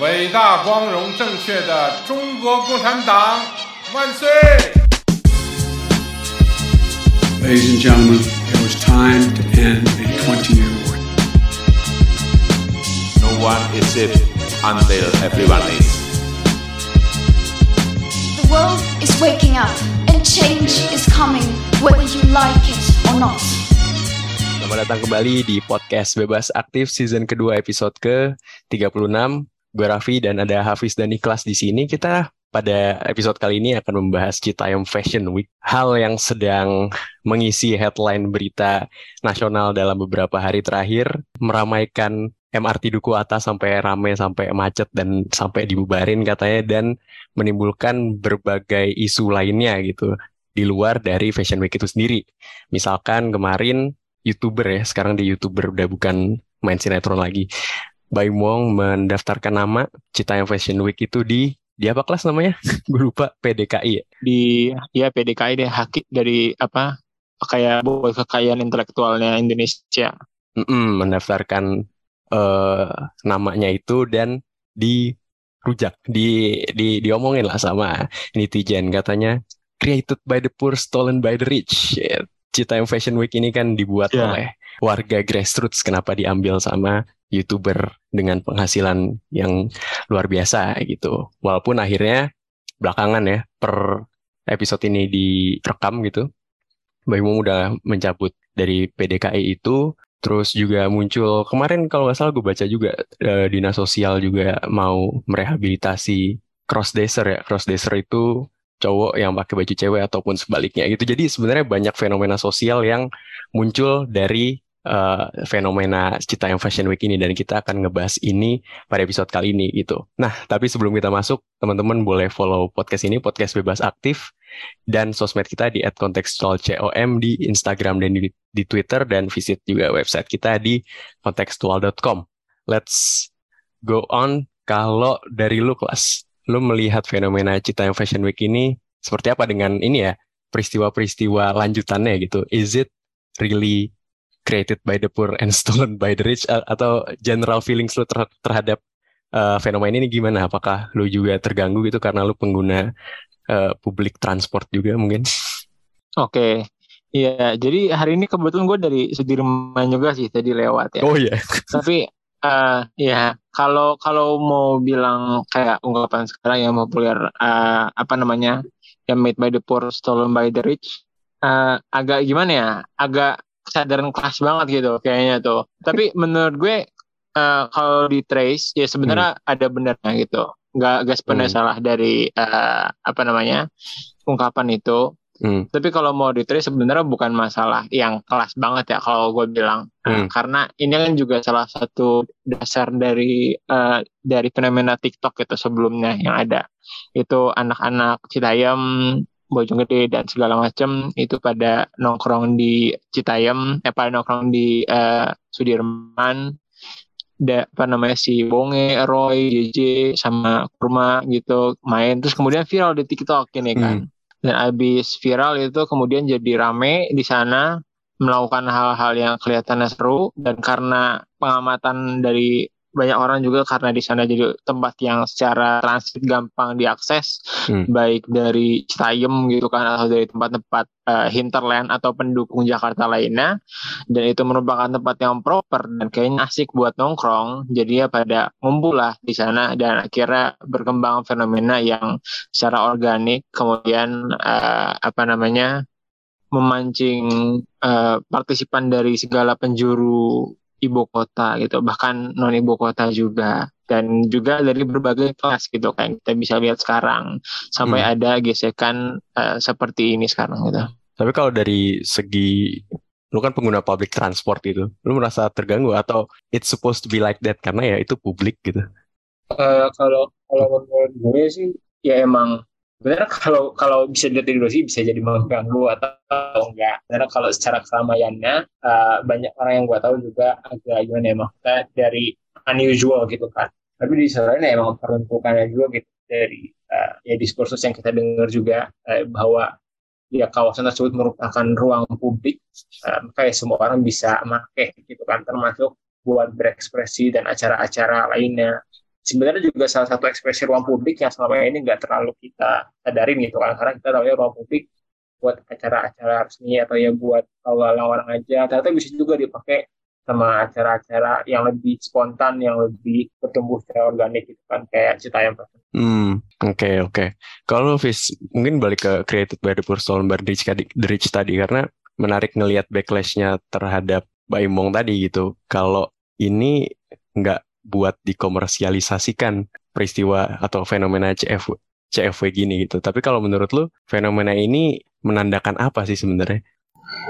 伟大、光荣、正确的中国共产党万岁！ Ladies and gentlemen, it was time to end a 20 year war. No one is safe until everyone is. The world is waking up and change is coming whether you like it or not. Selamat datang kembali di podcast Bebas Aktif season kedua episode ke-36. Gue Raffi dan ada Hafiz dan Ikhlas di sini. Kita pada episode kali ini akan membahas Citayam Fashion Week. Hal yang sedang mengisi headline berita nasional dalam beberapa hari terakhir. Meramaikan MRT Duku Atas sampai rame, sampai macet dan sampai dibubarin katanya. Dan menimbulkan berbagai isu lainnya gitu. Di luar dari Fashion Week itu sendiri. Misalkan kemarin YouTuber ya, sekarang di YouTuber udah bukan main sinetron lagi. Baim Wong mendaftarkan nama Citayam Fashion Week itu di di apa kelas namanya? Gue lupa PDKI ya. di ya PDKI deh haki dari apa kayak buat kekayaan intelektualnya Indonesia. Mm-mm, mendaftarkan eh namanya itu dan dirujak, di di diomongin lah sama netizen katanya created by the poor, stolen by the rich. Ya, Citayam Fashion Week ini kan dibuat Ya. oleh warga grassroots. Kenapa diambil sama youtuber dengan penghasilan yang luar biasa gitu. Walaupun akhirnya belakangan ya per episode ini direkam gitu, Mbak Imung udah mencabut dari PDKI itu. Terus juga muncul kemarin kalau nggak salah gue baca juga eh, dinas sosial juga mau merehabilitasi crossdresser ya. Crossdresser itu cowok yang pakai baju cewek ataupun sebaliknya gitu. Jadi sebenarnya banyak fenomena sosial yang muncul dari eh, fenomena Citayam Fashion Week ini dan kita akan ngebahas ini pada episode kali ini gitu. Nah, tapi sebelum kita masuk, teman-teman boleh follow podcast ini, podcast bebas aktif dan sosmed kita di @kontekstualcom di Instagram dan di, di Twitter dan visit juga website kita di kontekstual.com. Let's go on. Kalau dari lu kelas, lu melihat fenomena Citayam Fashion Week ini seperti apa dengan ini ya peristiwa-peristiwa lanjutannya gitu? Is it really created by the poor and stolen by the rich A- atau general feelings lu ter- terhadap uh, fenomena ini gimana? Apakah lu juga terganggu gitu karena lu pengguna uh, public transport juga mungkin? Oke. Iya, jadi hari ini kebetulan gue dari Sudirman juga sih tadi lewat ya. Oh iya. Tapi eh ya kalau kalau mau bilang kayak ungkapan sekarang yang populer eh, apa namanya yang made by the poor stolen by the rich eh, agak gimana ya? Agak kesadaran kelas banget gitu kayaknya tuh. Tapi menurut gue eh, kalau di trace ya sebenarnya ada benarnya gitu. Nggak nggak sepenuhnya Hmm. salah dari eh, apa namanya ungkapan itu Hmm. tapi kalau mau di trace sebenarnya bukan masalah yang kelas banget ya kalau gue bilang. Hmm. karena ini kan juga salah satu dasar dari eh, dari fenomena TikTok itu sebelumnya yang ada. Itu anak-anak Citayam Bojonggede dan segala macam itu pada nongkrong di Citayam eh pada nongkrong di eh, Sudirman da, apa namanya si Bonge, Roy, JJ sama Kurma gitu main. Terus kemudian viral di TikTok ini kan dan abis viral itu kemudian jadi rame di sana melakukan hal-hal yang kelihatannya seru. Dan karena pengamatan dari banyak orang juga karena di sana jadi tempat yang secara transit gampang diakses Hmm. baik dari Citayam gitu kan atau dari tempat-tempat eh, hinterland atau pendukung Jakarta lainnya dan itu merupakan tempat yang proper dan kayaknya asik buat nongkrong jadi ya pada ngumpul lah di sana dan akhirnya berkembang fenomena yang secara organik kemudian eh, apa namanya memancing eh, partisipan dari segala penjuru ibu kota gitu bahkan non ibu kota juga dan juga dari berbagai kelas gitu kan kita bisa lihat sekarang sampai ada gesekan eh, seperti ini sekarang gitu Tapi kalau dari segi lu kan pengguna public transport gitu. Lu merasa terganggu atau it's supposed to be like that karena ya itu publik gitu. Eh, kalau kalau menurut gue sih ya emang benar kalau kalau bisa dilihat dari sih bisa jadi mengganggu atau enggak. Karena kalau secara keramaiannya eh, banyak orang yang gue tahu juga agak gimana ya maksudnya dari unusual gitu kan. Tapi di lain ya emang peruntukannya juga gitu dari eh, ya diskursus yang kita dengar juga eh, bahwa ya kawasan tersebut merupakan ruang publik eh, kayak semua orang bisa pakai gitu kan termasuk buat berekspresi dan acara-acara lainnya sebenarnya juga salah satu ekspresi ruang publik yang selama ini nggak terlalu kita sadarin gitu kan karena kita tahu ya ruang publik buat acara-acara resmi atau ya buat orang-orang aja ternyata bisa juga dipakai sama acara-acara yang lebih spontan yang lebih bertumbuh secara organik gitu kan kayak Citayam Hmm, oke oke. Kalau Fis, mungkin balik ke Created by the Poor Stolen by the Rich tadi, the Rich tadi karena menarik ngelihat backlashnya terhadap Baimong tadi gitu. Kalau ini nggak buat dikomersialisasikan peristiwa atau fenomena CF, CFW gini gitu. Tapi kalau menurut lu fenomena ini menandakan apa sih sebenarnya?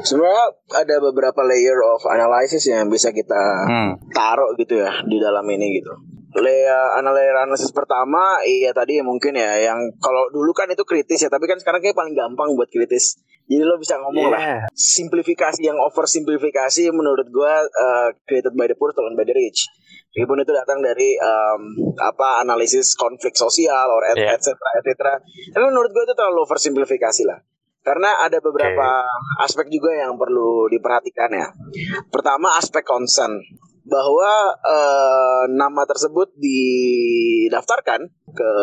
Sebenarnya ada beberapa layer of analysis yang bisa kita Hmm. taruh gitu ya di dalam ini gitu. Layer layer analisis pertama iya tadi ya mungkin ya yang kalau dulu kan itu kritis ya tapi kan sekarang kayak paling gampang buat kritis. Jadi lo bisa ngomong lah simplifikasi yang over simplifikasi menurut gua uh, created by the poor stolen by the rich. Meskipun itu datang dari um, apa analisis konflik sosial or et, Iya. et cetera, et cetera. Tapi menurut gue itu terlalu oversimplifikasi lah. Karena ada beberapa aspek juga yang perlu diperhatikan ya. Pertama aspek concern bahwa eh, nama tersebut didaftarkan ke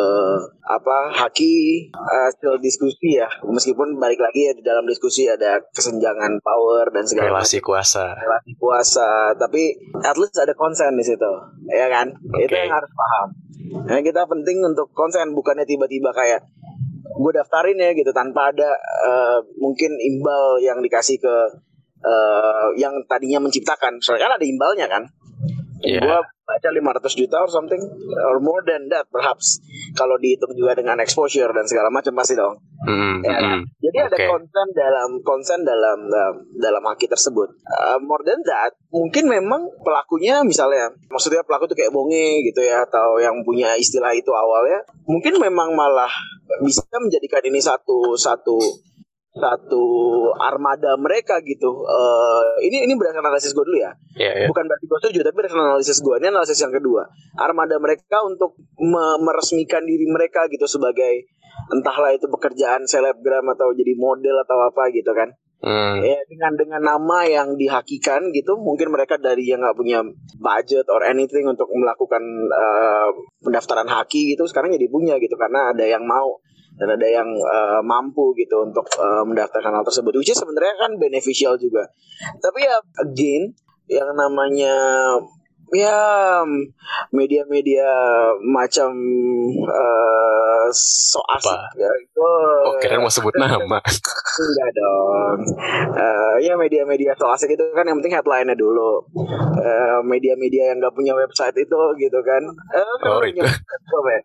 apa haki hasil diskusi ya. Meskipun balik lagi ya di dalam diskusi ada kesenjangan power dan segala macam. Relasi kuasa. relasi kuasa. Tapi at least ada konsen di situ. Ya kan? Itu Oke. yang harus paham. Nah kita penting untuk konsen bukannya tiba-tiba kayak gue daftarin ya gitu. Tanpa ada eh, mungkin imbal yang dikasih ke eh, yang tadinya menciptakan soalnya kan ada imbalnya kan Iya. gue baca 500 juta or something or more than that perhaps kalau dihitung juga dengan exposure dan segala macam pasti dong Hmm, Ya kan? hmm. Jadi ada Oke. konsen dalam konsen dalam dalam, dalam haki tersebut. Uh, more than that, mungkin memang pelakunya misalnya, maksudnya pelaku itu kayak bonge gitu ya, atau yang punya istilah itu awalnya, mungkin memang malah bisa menjadikan ini satu satu satu armada mereka gitu. Uh, ini ini berdasarkan analisis gue dulu ya Iya, iya. bukan berarti gue setuju tapi berdasarkan analisis gue ini analisis yang kedua armada mereka untuk me- meresmikan diri mereka gitu sebagai entahlah itu pekerjaan selebgram atau jadi model atau apa gitu kan Hmm. ya dengan dengan nama yang dihakikan gitu mungkin mereka dari yang nggak punya budget or anything untuk melakukan eh, pendaftaran haki gitu sekarang jadi punya gitu karena ada yang mau dan ada yang eh, mampu gitu untuk eh, mendaftarkan hal tersebut which sebenarnya kan beneficial juga. Tapi ya again yang namanya ya media-media macam eh, so asik Apa? ya itu Oh, keren mau sebut nama. Enggak dong. Eh, ya media-media so asik itu kan yang penting headline-nya dulu. Eh, media-media yang nggak punya website itu gitu kan. Eh, Oh, itu. ya.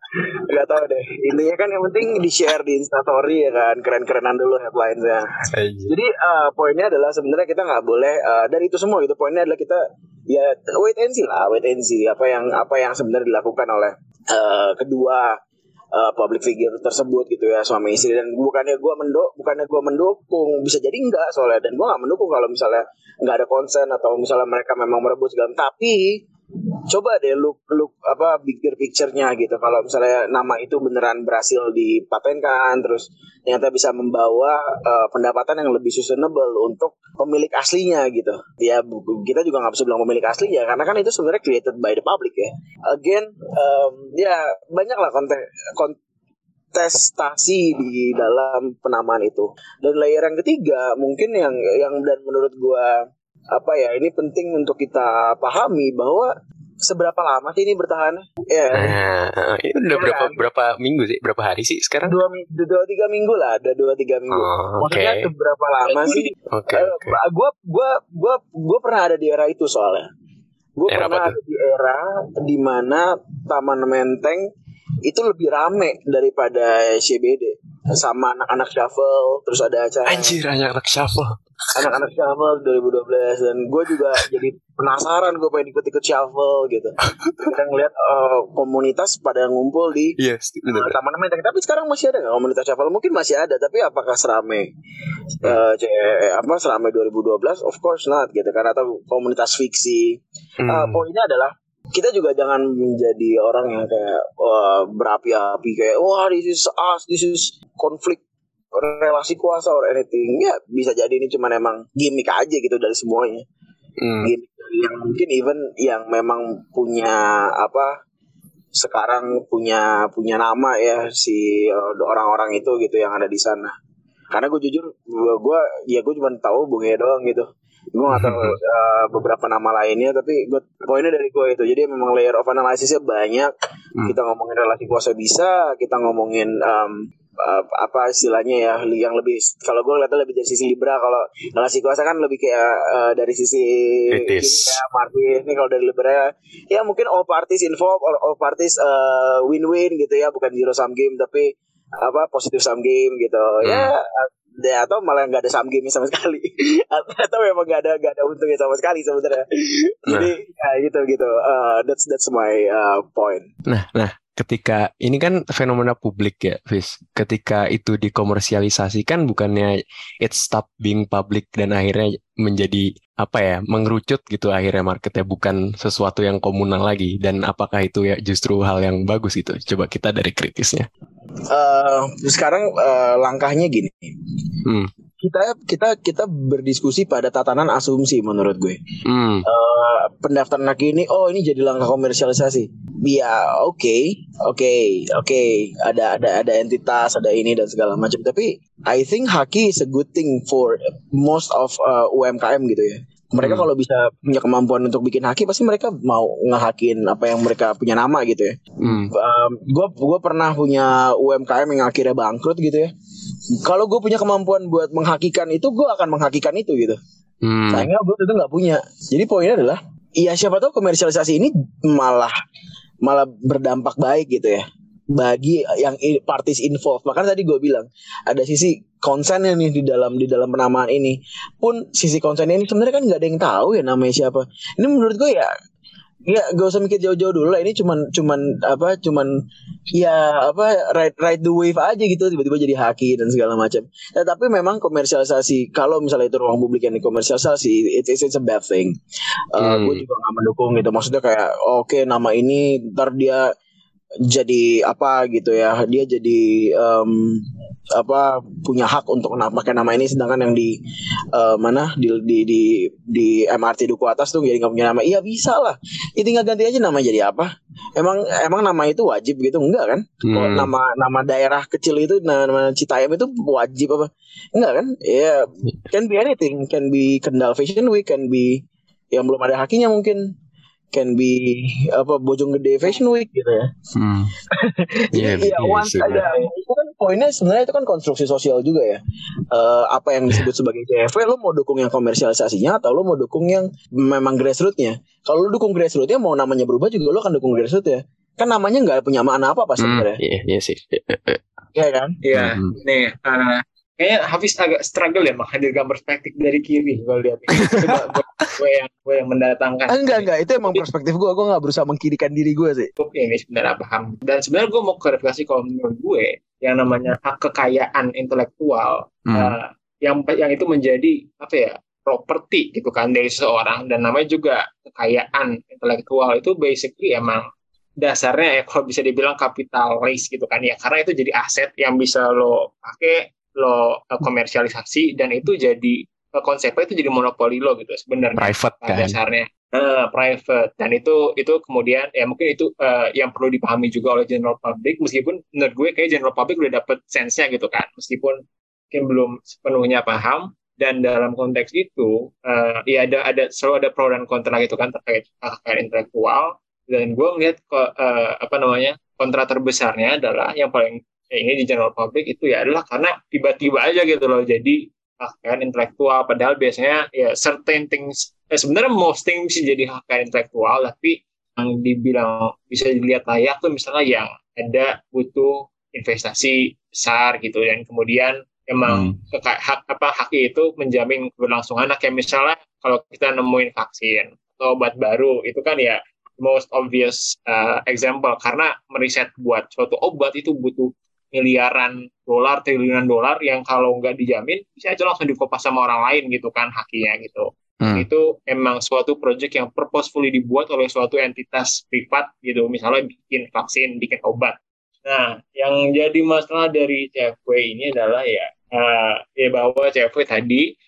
Nggak tahu deh. Intinya kan yang penting di-share di Instastory ya kan. Keren-kerenan dulu headline-nya. Jadi eh, poinnya adalah sebenarnya kita nggak boleh eh, dari itu semua gitu. Poinnya adalah kita ya wait and see lah, wait and see apa yang apa yang sebenarnya dilakukan oleh eh, kedua eh, public figure tersebut gitu ya suami istri. Dan bukannya gua menduk bukannya gua mendukung bisa jadi enggak soalnya. Dan gua nggak mendukung kalau misalnya nggak ada konsen atau misalnya mereka memang merebut segala tapi coba deh look look apa bigger picture-nya gitu. Kalau misalnya nama itu beneran berhasil dipatenkan terus ternyata bisa membawa eh, pendapatan yang lebih sustainable untuk pemilik aslinya gitu. Ya kita juga nggak bisa bilang pemilik asli ya karena kan itu sebenarnya created by the public ya. Again em, ya banyak lah konten kontestasi di dalam penamaan itu. Dan layer yang ketiga mungkin yang yang dan menurut gua apa ya ini penting untuk kita pahami bahwa seberapa lama sih ini bertahan ya Nah, ini udah Iya berapa kan? berapa minggu sih? Berapa hari sih sekarang? dua dua tiga minggu lah ada dua tiga minggu Oh, oke. maksudnya seberapa lama sih Oke, Eh, oke. gua gua gua gua pernah ada di era itu soalnya. Gue Era pernah ada di era di mana Taman Menteng itu lebih rame daripada CBD sama anak-anak shuffle terus ada acara Anjir, anak-anak shuffle. Anak-anak shuffle 2012 dan gue juga jadi penasaran gue pengen ikut-ikut shuffle gitu. Kita ngeliat uh, komunitas pada ngumpul di Yes, uh, taman menteng. Tapi sekarang masih ada nggak komunitas shuffle? Mungkin masih ada tapi apakah serame uh, C- apa serame 2012 of course not gitu kan atau komunitas fiksi. Hmm. Uh, poinnya adalah kita juga jangan menjadi orang yang kayak wah, berapi-api kayak wah this is us this is konflik relasi kuasa or anything ya bisa jadi ini cuma emang gimmick aja gitu dari semuanya. Hmm. gimmick yang mungkin even yang memang punya apa sekarang punya punya nama ya si uh, orang-orang itu gitu yang ada di sana. Karena gue jujur gue, ya gue cuma tahu bunga doang gitu. Gue gak tahu uh, beberapa nama lainnya tapi gue poinnya dari gue itu. Jadi memang layer of analysisnya banyak. Hmm. kita ngomongin relasi kuasa bisa kita ngomongin um, uh, apa istilahnya ya yang lebih kalau gue lihatnya lebih dari sisi libra kalau relasi kuasa kan lebih kayak uh, dari sisi Kritis. ini ya, ini kalau dari libra ya mungkin all parties involved or all parties uh, win-win gitu ya bukan zero sum game tapi apa positif sum game gitu. Ya ya atau malah nggak ada sum game sama sekali. Atau, memang nggak ada nggak ada untungnya sama sekali sebenarnya. Jadi ya gitu gitu Uh, that's that's my uh, point. Nah, nah, ketika ini kan fenomena publik ya, Fis. Ketika itu dikomersialisasikan bukannya it stop being public dan akhirnya menjadi apa ya, mengerucut gitu akhirnya marketnya bukan sesuatu yang komunal lagi. Dan apakah itu ya justru hal yang bagus itu? Coba kita dari kritisnya. Eh, sekarang eh, langkahnya gini Hmm. Kita kita kita berdiskusi pada tatanan asumsi menurut gue. Hmm. Eh, pendaftaran lagi ini oh ini jadi langkah komersialisasi. Ya oke oke oke. Ada ada ada entitas ada ini dan segala macam. Tapi I think haki is a good thing for most of uh, UMKM gitu ya. Mereka Hmm. kalau bisa punya kemampuan untuk bikin haki pasti mereka mau ngehakin apa yang mereka punya nama gitu ya. Hmm. gue gue pernah punya UMKM yang akhirnya bangkrut gitu ya kalau gue punya kemampuan buat menghakikan itu gue akan menghakikan itu gitu. Hmm. sayangnya gue itu nggak punya. Jadi poinnya adalah iya siapa tahu komersialisasi ini malah malah berdampak baik gitu ya. Bagi yang parties involved. Makanya tadi gue bilang ada sisi konsennya nih di dalam di dalam penamaan ini. Pun sisi konsennya ini sebenarnya kan nggak ada yang tahu ya namanya siapa. Ini menurut gue ya ya gak usah mikir jauh-jauh dulu lah. Ini cuman cuman apa cuman ya apa ride ride the wave aja gitu. Tiba-tiba jadi haki dan segala macam. Ya, tapi memang komersialisasi kalau misalnya itu ruang publik yang dikomersialisasi it is it's a bad thing. Uh, Hmm. gue juga gak mendukung gitu. Maksudnya kayak oke nama ini ntar dia jadi apa gitu ya. Dia jadi em, apa punya hak untuk pakai nama ini sedangkan yang di eh, mana di di di di MRT Duku Atas tuh jadi nggak punya nama. Iya bisa lah. Ya tinggal ganti aja nama jadi apa. Emang emang nama itu wajib gitu? Enggak kan? Hmm. nama nama daerah kecil itu nama, nama Citayam itu wajib apa? Enggak kan? Ya can be anything. Can be Kendal Fashion Week can be yang belum ada hakinya mungkin can be apa Bojonggede Fashion Week gitu ya. Hmm. Iya, jadi ya iya once sih, ada itu kan poinnya sebenarnya itu kan konstruksi sosial juga ya. Eh, apa yang disebut sebagai CFW lo mau dukung yang komersialisasinya atau lo mau dukung yang memang grassrootsnya? Kalau lo dukung grassrootsnya mau namanya berubah juga lo akan dukung grassroots ya kan namanya nggak punya makna apa apa Hmm, sebenarnya. Iya, iya sih. Iya kan? Iya, Hmm. nih eh, kayaknya Hafiz agak struggle ya menghadirkan perspektif dari kiri gue lihat. Gue, yang gue yang mendatangkan. Enggak enggak itu emang perspektif gue gue nggak berusaha mengkirikan diri gue sih Cukup ini sebenarnya paham. Dan sebenarnya gue mau klarifikasi kalau menurut gue yang namanya hak kekayaan intelektual Hmm. eh, yang yang itu menjadi apa ya properti gitu kan dari seseorang dan namanya juga kekayaan intelektual itu basically emang dasarnya ya kalau bisa dibilang kapitalis gitu kan ya karena itu jadi aset yang bisa lo pakai lo eh, komersialisasi dan itu jadi eh, konsepnya itu jadi monopoli lo gitu sebenarnya. Private kan. dasarnya. Eh, private. Dan itu itu kemudian ya mungkin itu eh, yang perlu dipahami juga oleh general public meskipun menurut gue kayak general public udah dapet sense-nya gitu kan. Meskipun mungkin belum sepenuhnya paham. Dan dalam konteks itu eh, ya ada ada selalu ada pro dan kontra gitu kan terkait kekayaan intelektual. Dan gue ngeliat eh, apa namanya kontra terbesarnya adalah yang paling ya ini di general public itu ya adalah karena tiba-tiba aja gitu loh. Jadi kekayaan intelektual padahal biasanya ya certain things eh, sebenarnya most things bisa jadi kekayaan intelektual tapi yang dibilang bisa dilihat layak tuh misalnya yang ada butuh investasi besar gitu. Dan kemudian emang hmm. hak apa haki itu menjamin keberlangsungan. Nah, kayak misalnya kalau kita nemuin vaksin atau obat baru itu kan ya most obvious uh, example. Karena meriset buat suatu obat itu butuh miliaran dolar, triliunan dolar yang kalau nggak dijamin bisa aja langsung dikopas sama orang lain gitu kan hakinya gitu. Hmm. Itu emang suatu project yang purposefully dibuat oleh suatu entitas privat gitu, misalnya bikin vaksin, bikin obat. Nah, yang jadi masalah dari CFW ini adalah ya, uh, ya bahwa CFW tadi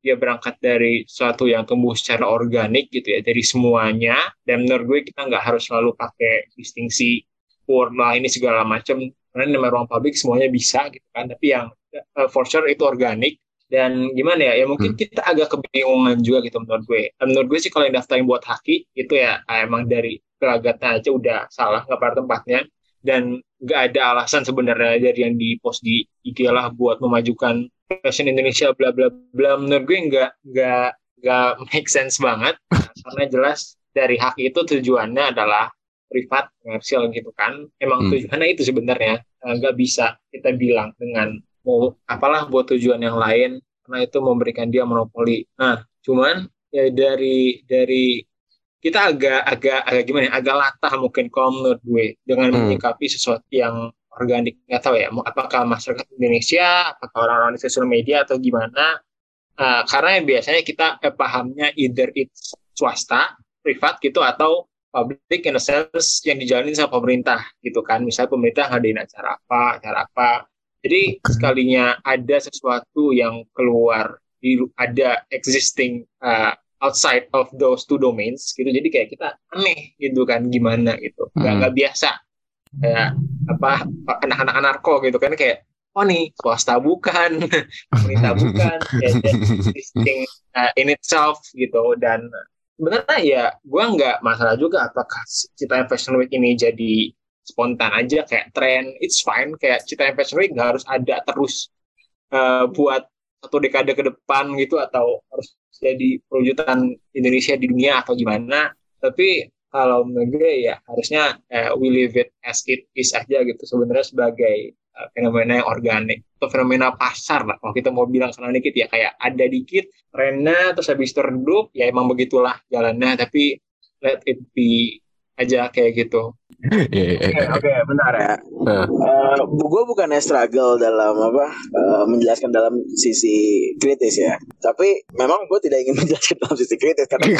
dia berangkat dari suatu yang tumbuh secara organik gitu ya, dari semuanya. Dan menurut gue kita nggak harus selalu pakai distingsi poor lah ini segala macam karena nama ruang publik semuanya bisa gitu kan. Tapi yang uh, for sure itu organik. Dan gimana ya ya mungkin hmm. kita agak kebingungan juga gitu menurut gue. Menurut gue sih kalau yang daftarin buat haki itu ya ah, emang dari gelagatnya aja udah salah nggak pada tempatnya. Dan nggak ada alasan sebenarnya dari yang di post di IG lah buat memajukan fashion Indonesia bla bla bla. Menurut gue nggak nggak nggak make sense banget. Karena jelas dari haki itu tujuannya adalah privat komersial gitu kan. Emang hmm. tujuannya itu sebenarnya. Eh, nggak bisa kita bilang dengan mau apalah buat tujuan yang lain karena itu memberikan dia monopoli. Nah cuman ya dari dari kita agak agak agak gimana ya agak latah mungkin kalau menurut gue dengan hmm. menyikapi sesuatu yang organik. Nggak tahu ya apakah masyarakat Indonesia apakah orang-orang di sosial media atau gimana. Uh, karena yang biasanya kita eh, pahamnya either it's swasta privat gitu atau public in a sense yang dijalani sama pemerintah gitu kan. Misalnya pemerintah ngadain acara apa acara apa. Jadi sekalinya ada sesuatu yang keluar di ada existing uh, outside of those two domains gitu. Jadi kayak kita aneh gitu kan gimana gitu. Nggak nggak biasa. Kayak apa anak-anak anarko gitu kan kayak oh nih swasta bukan pemerintah bukan. Kayak existing uh, in itself gitu. Dan sebenarnya ya gue nggak masalah juga apakah Cita Fashion Week ini jadi spontan aja kayak tren it's fine. Kayak Cita Fashion Week nggak harus ada terus uh, buat satu dekade ke depan gitu atau harus jadi perwujudan Indonesia di dunia atau gimana. Tapi kalau menurut gue ya harusnya uh, we leave it as it is aja gitu sebenarnya sebagai fenomena yang organik atau fenomena pasar lah. Kalau kita mau bilang sana dikit ya kayak ada dikit trennya terus habis redup ya emang begitulah jalannya. Tapi let it be aja kayak gitu Iya, iya, iya. Oke, bentar ya. Uh. Uh, gue bukan struggle dalam apa uh, menjelaskan dalam sisi kritis ya. Tapi memang gue tidak ingin menjelaskan dalam sisi kritis karena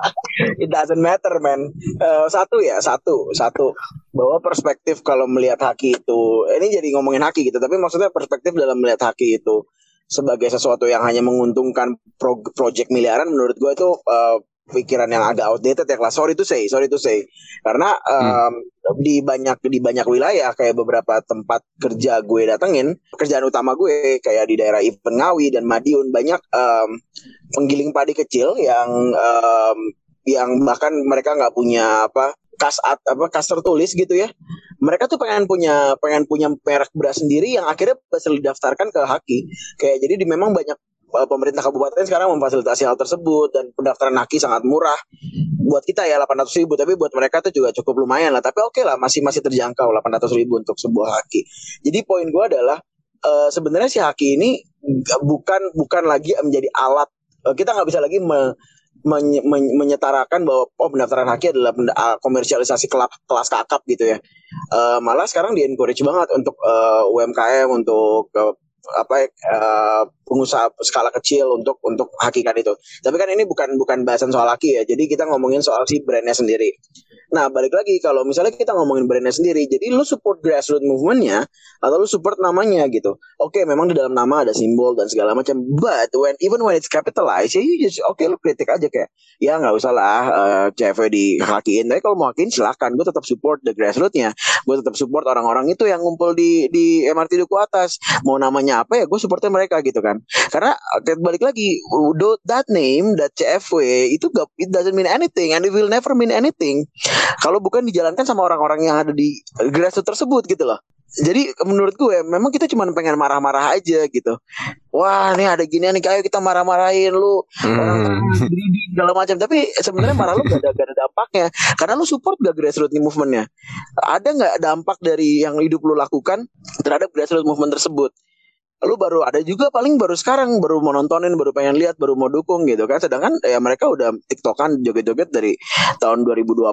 it doesn't matter man. Uh, satu ya, satu, satu bahwa perspektif kalau melihat haki itu ini jadi ngomongin haki gitu. Tapi maksudnya perspektif dalam melihat haki itu sebagai sesuatu yang hanya menguntungkan pro project miliaran menurut gue itu uh, pikiran yang agak outdated ya kelas. Sorry to say sorry to say. Karena um, hmm. di banyak di banyak wilayah kayak beberapa tempat kerja gue datengin kerjaan utama gue kayak di daerah Ipen Ngawi dan Madiun banyak um, penggiling padi kecil yang um, yang bahkan mereka nggak punya apa kas at, apa kas tertulis gitu ya. Mereka tuh pengen punya pengen punya merek beras sendiri yang akhirnya bisa didaftarkan ke Haki. Kayak jadi di memang banyak pemerintah kabupaten sekarang memfasilitasi hal tersebut dan pendaftaran haki sangat murah. Buat kita ya 800 ribu tapi buat mereka itu juga cukup lumayan lah. Tapi oke okay lah masih masih terjangkau 800 ribu untuk sebuah haki. Jadi poin gue adalah uh, sebenarnya si haki ini bukan bukan lagi menjadi alat. Uh, kita nggak bisa lagi me, menye, menyetarakan bahwa oh pendaftaran haki adalah komersialisasi kelas kelas kakap gitu ya. Uh, malah sekarang di encourage banget untuk uh, UMKM untuk uh, apa uh, pengusaha skala kecil untuk untuk hakikat itu. Tapi kan ini bukan bukan bahasan soal haki ya. Jadi kita ngomongin soal si brandnya sendiri. Nah balik lagi kalau misalnya kita ngomongin brandnya sendiri, jadi lu support grassroots movementnya atau lu support namanya gitu. Oke, okay, memang di dalam nama ada simbol dan segala macam. But when even when it's capitalized, ya you just oke okay, lu kritik aja kayak ya nggak usah lah uh, CV dihakiin. Tapi kalau mau hakiin silahkan. Gue tetap support the grassrootsnya. Gue tetap support orang-orang itu yang ngumpul di di MRT Duku Atas. Mau namanya apa ya gue supportnya mereka gitu kan. Karena balik lagi that name that CFW itu gak, it doesn't mean anything and it will never mean anything kalau bukan dijalankan sama orang-orang yang ada di grassroots tersebut gitu loh. Jadi menurut gue memang kita cuma pengen marah-marah aja gitu. Wah ini ada gini nih kayak kita marah-marahin lu. Hmm. segala macam. Tapi sebenarnya marah lu gak ada, gak ada dampaknya. Karena lu support gak grassroots movementnya? Ada nggak dampak dari yang hidup lu lakukan terhadap grassroots movement tersebut lu baru ada juga paling baru sekarang baru mau nontonin baru pengen lihat baru mau dukung gitu kan. Sedangkan ya mereka udah tiktokan joget-joget dari tahun 2020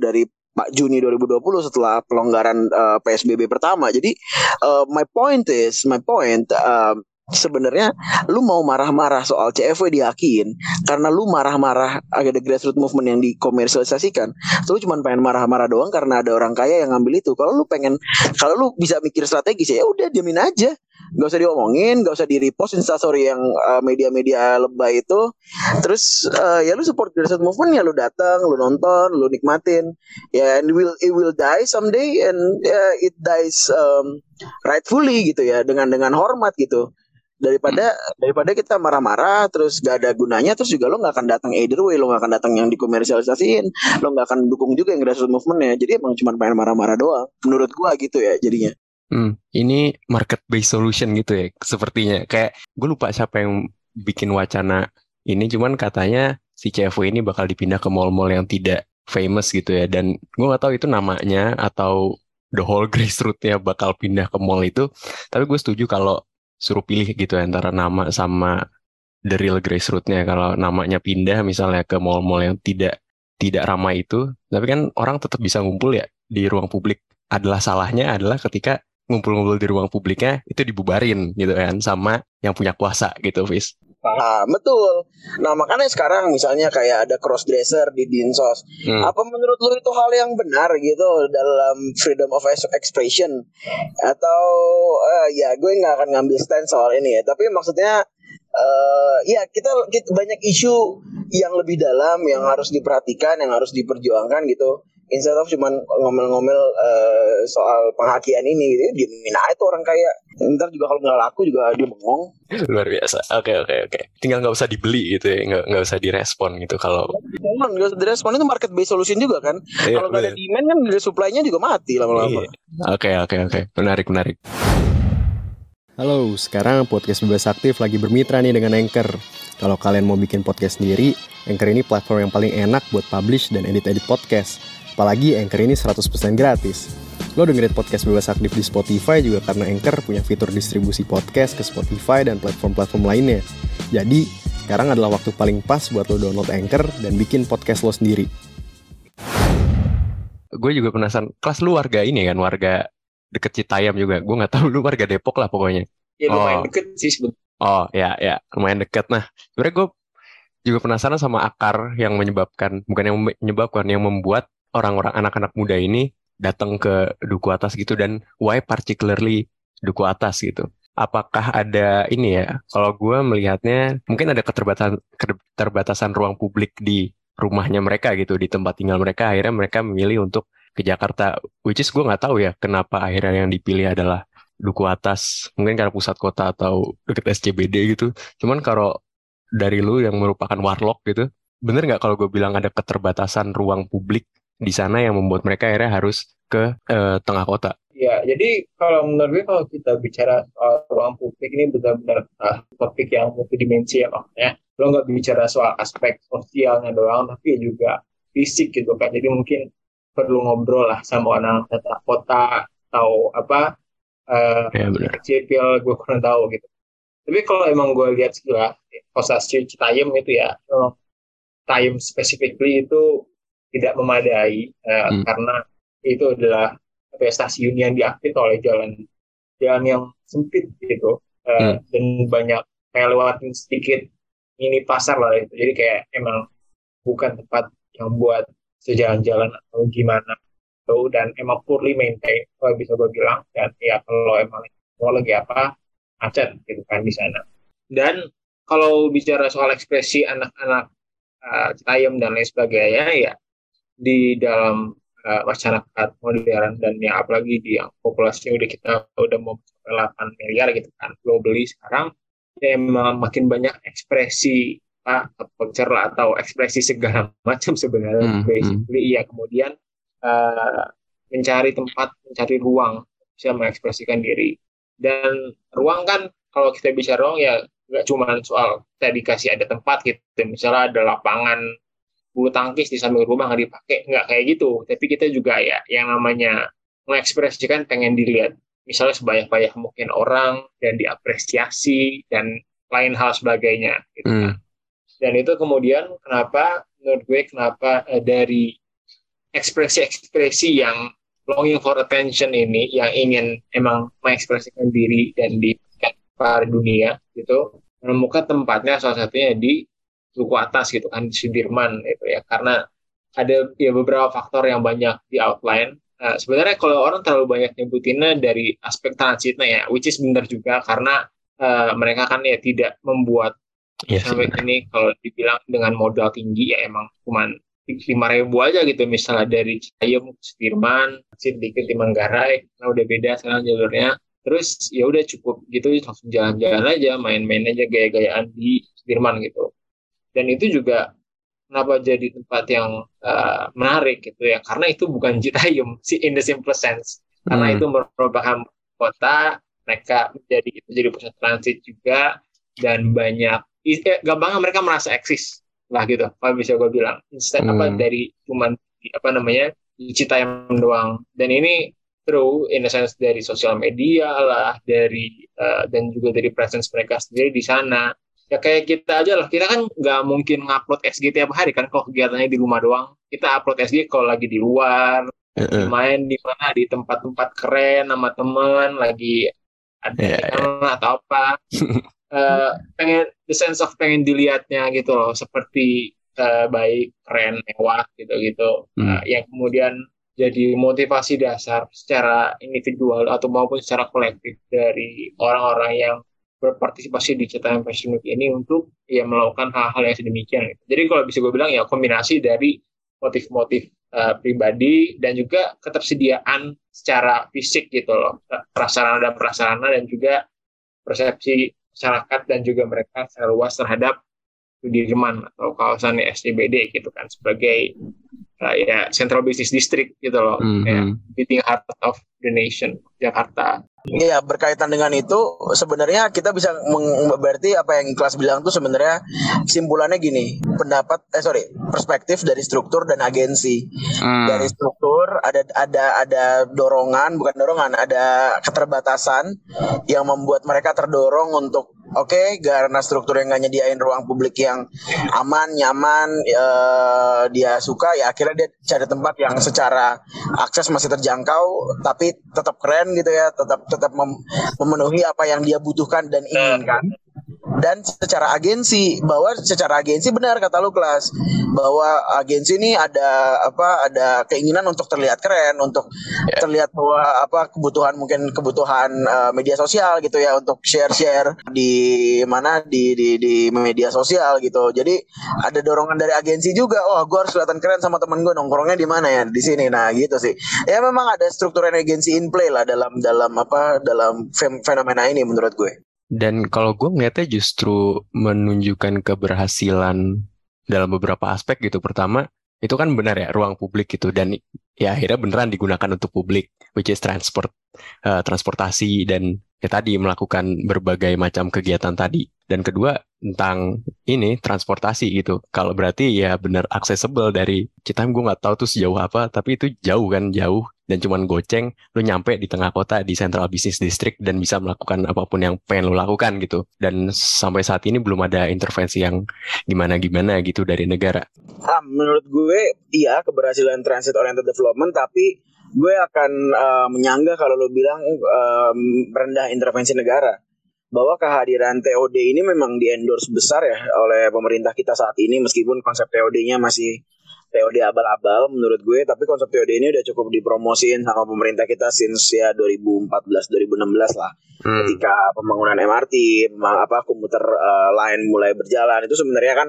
dari Pak Juni 2020 setelah pelonggaran uh, PSBB pertama. Jadi uh, my point is my point uh, sebenarnya lu mau marah-marah soal CFW dihakin karena lu marah-marah ada grassroots movement yang dikomersialisasikan. Lu cuma pengen marah-marah doang karena ada orang kaya yang ngambil itu. Kalau lu pengen kalau lu bisa mikir strategis ya udah diamin aja. Nggak usah diomongin, nggak usah di repost instastory yang uh, media-media lebay itu. Terus uh, ya lu support grassroots movement ya lu datang, lu nonton, lu nikmatin. Ya and will it will die someday and uh, it dies um, rightfully gitu ya dengan dengan hormat gitu daripada hmm. daripada kita marah-marah terus gak ada gunanya terus juga lo nggak akan datang either way. Lo nggak akan datang yang dikomersialisasiin. Lo nggak akan dukung juga yang grassroots movement ya jadi emang cuma pengen marah-marah doang. Menurut gua gitu ya jadinya. Hmm, ini market based solution gitu ya sepertinya. Kayak gue lupa siapa yang bikin wacana ini cuman katanya si CFW ini bakal dipindah ke mall-mall yang tidak famous gitu ya. Dan gue nggak tahu itu namanya atau the whole grassrootsnya bakal pindah ke mall itu. Tapi gue setuju kalau suruh pilih gitu antara nama sama the real grassrootsnya kalau namanya pindah misalnya ke mall-mall yang tidak tidak ramai itu tapi kan orang tetap bisa ngumpul ya di ruang publik. Adalah salahnya adalah ketika ngumpul-ngumpul di ruang publiknya itu dibubarin gitu kan sama yang punya kuasa gitu Fis Paham, betul. Nah makanya sekarang misalnya kayak ada cross dresser di dinsos. Hmm. Apa menurut lu itu hal yang benar gitu dalam freedom of expression? Atau uh, ya gue nggak akan ngambil stand soal ini ya. Tapi maksudnya uh, ya kita, kita banyak isu yang lebih dalam yang harus diperhatikan, yang harus diperjuangkan gitu instead of cuman ngomel-ngomel uh, soal penghakian ini gitu diemin aja tuh orang kaya ntar juga kalau nggak laku juga dia bengong luar biasa oke okay, oke okay, oke okay. tinggal nggak usah dibeli gitu ya nggak nggak usah direspon gitu kalau nggak usah direspon itu market based solution juga kan iya, kalau nggak ada demand kan dari supply-nya juga mati lama-lama iya. oke oke oke menarik menarik Halo, sekarang podcast Bebas Aktif lagi bermitra nih dengan Anchor. Kalau kalian mau bikin podcast sendiri, Anchor ini platform yang paling enak buat publish dan edit-edit podcast. Apalagi Anchor ini 100% gratis. Lo dengerin podcast bebas aktif di Spotify juga karena Anchor punya fitur distribusi podcast ke Spotify dan platform-platform lainnya. Jadi, sekarang adalah waktu paling pas buat lo download Anchor dan bikin podcast lo sendiri. Gue juga penasaran, kelas lu warga ini kan, warga deket Citayam juga. Gue nggak tahu lu warga Depok lah pokoknya. Ya lumayan oh. deket sih sebetulnya. Oh ya ya lumayan deket. Nah sebenarnya gue juga penasaran sama akar yang menyebabkan bukan yang menyebabkan yang membuat orang-orang anak-anak muda ini datang ke duku atas gitu dan why particularly duku atas gitu. Apakah ada ini ya? Kalau gue melihatnya mungkin ada keterbatasan keterbatasan ruang publik di rumahnya mereka gitu di tempat tinggal mereka akhirnya mereka memilih untuk ke Jakarta which is gue nggak tahu ya kenapa akhirnya yang dipilih adalah duku atas mungkin karena pusat kota atau deket SCBD gitu cuman kalau dari lu yang merupakan warlock gitu bener nggak kalau gue bilang ada keterbatasan ruang publik di sana yang membuat mereka akhirnya harus ke uh, tengah kota. Ya, jadi kalau menurut gue kalau kita bicara soal ruang publik ini benar-benar uh, topik yang multidimensi ya makanya lo nggak bicara soal aspek sosialnya doang, tapi juga fisik gitu kan. Jadi mungkin perlu ngobrol lah sama orang tata kota atau apa uh, ya, sipil gue kurang tahu gitu. Tapi kalau emang gue lihat sih lah, posasi Citayam itu ya, time specifically itu tidak memadai uh, hmm. karena itu adalah apa stasiun yang diaktif oleh jalan jalan yang sempit gitu uh, hmm. dan banyak kayak lewatin sedikit mini pasar lah itu jadi kayak emang bukan tempat yang buat sejalan-jalan atau gimana tuh dan emang poorly maintain kalau bisa gue bilang dan ya kalau emang mau lagi apa macet gitu kan di sana dan kalau bicara soal ekspresi anak-anak uh, Citayam dan lain sebagainya ya di dalam uh, masyarakat modern dan ya apalagi di yang populasi udah kita udah mau 8 miliar gitu kan globally sekarang ya emang makin banyak ekspresi uh, culture lah atau ekspresi segala macam sebenarnya hmm, hmm. basically hmm. ya kemudian uh, mencari tempat mencari ruang bisa mengekspresikan diri dan ruang kan kalau kita bicara ruang ya nggak cuma soal tadi kasih ada tempat gitu misalnya ada lapangan bulu tangkis di samping rumah nggak dipakai nggak kayak gitu. Tapi kita juga ya yang namanya mengekspresikan pengen dilihat. Misalnya sebanyak-banyak mungkin orang dan diapresiasi dan lain hal sebagainya gitu kan. Dan itu kemudian kenapa menurut gue kenapa uh, dari ekspresi-ekspresi yang longing for attention ini yang ingin emang mengekspresikan diri dan di para dunia gitu menemukan tempatnya salah satunya di suku atas gitu kan di Sudirman gitu ya. Karena ada ya beberapa faktor yang banyak di outline. Uh, sebenarnya kalau orang terlalu banyak nyebutinnya dari aspek transitnya ya which is benar juga karena uh, mereka kan ya tidak membuat yes, sampai ini kalau dibilang dengan modal tinggi ya emang cuman lima ribu aja gitu. Misalnya dari Cayem ke Sudirman sedikit di Manggarai nah udah beda sekarang jalurnya. Terus ya udah cukup gitu langsung jalan-jalan aja main-main aja gaya-gayaan di Sudirman gitu dan itu juga kenapa jadi tempat yang uh, menarik gitu ya. Karena itu bukan Citayam si in the simplest sense. Karena hmm. itu merupakan kota mereka menjadi itu jadi pusat transit juga dan banyak eh, gampangnya mereka merasa eksis lah gitu kalau bisa gue bilang. Instead hmm. apa dari cuman apa namanya cita yang doang. Dan ini true in a sense dari sosial media lah dari uh, dan juga dari presence mereka sendiri di sana ya kayak kita aja lah kita kan nggak mungkin ngupload SG tiap hari kan kalau kegiatannya di rumah doang kita upload SG kalau lagi di luar uh-uh. main di mana di tempat-tempat keren sama temen lagi ada yeah, yeah. atau apa uh, pengen the sense of pengen dilihatnya gitu loh seperti uh, baik keren mewah gitu gitu hmm. uh, yang kemudian jadi motivasi dasar secara individual atau maupun secara kolektif dari orang-orang yang berpartisipasi di Cetakan Fashion Week ini untuk ya melakukan hal-hal yang sedemikian. Gitu. Jadi kalau bisa gue bilang ya kombinasi dari motif-motif uh, pribadi dan juga ketersediaan secara fisik gitu loh prasarana dan prasarana dan juga persepsi masyarakat dan juga mereka secara luas terhadap Sudirman atau kawasan SCBD gitu kan sebagai uh, ya Central Business District gitu loh, mm -hmm. ya, beating heart of the nation Jakarta. Iya berkaitan dengan itu sebenarnya kita bisa berarti apa yang kelas bilang tuh sebenarnya simpulannya gini pendapat eh sorry perspektif dari struktur dan agensi hmm. dari struktur ada ada ada dorongan bukan dorongan ada keterbatasan yang membuat mereka terdorong untuk oke okay, karena struktur yang gak nyediain ruang publik yang aman nyaman uh, dia suka ya akhirnya dia cari tempat yang secara akses masih terjangkau tapi tetap keren gitu ya tetap tetap mem memenuhi apa yang dia butuhkan dan inginkan dan secara agensi bahwa secara agensi benar kata lu kelas bahwa agensi ini ada apa ada keinginan untuk terlihat keren untuk yeah. terlihat bahwa apa kebutuhan mungkin kebutuhan uh, media sosial gitu ya untuk share share di mana di di di media sosial gitu. Jadi ada dorongan dari agensi juga oh gue harus kelihatan keren sama temen gue nongkrongnya di mana ya? Di sini. Nah gitu sih. Ya memang ada struktur agensi in play lah dalam dalam apa dalam fenomena ini menurut gue dan kalau gue ngeliatnya justru menunjukkan keberhasilan dalam beberapa aspek gitu. Pertama, itu kan benar ya ruang publik gitu dan ya akhirnya beneran digunakan untuk publik, which is transport, uh, transportasi dan ya tadi melakukan berbagai macam kegiatan tadi. Dan kedua tentang ini transportasi gitu. Kalau berarti ya benar accessible dari kita gue nggak tahu tuh sejauh apa, tapi itu jauh kan jauh dan cuman goceng lu nyampe di tengah kota di Central Business District dan bisa melakukan apa pun yang pengen lu lakukan gitu dan sampai saat ini belum ada intervensi yang gimana-gimana gitu dari negara. Ah, menurut gue iya keberhasilan transit oriented development tapi gue akan uh, menyanggah kalau lu bilang uh, rendah intervensi negara bahwa kehadiran TOD ini memang di endorse besar ya oleh pemerintah kita saat ini meskipun konsep TOD-nya masih TOD abal-abal menurut gue tapi konsep TOD ini udah cukup dipromosiin sama pemerintah kita since ya 2014 2016 lah. Hmm. ketika pembangunan MRT apa komuter uh, lain mulai berjalan. Itu sebenarnya kan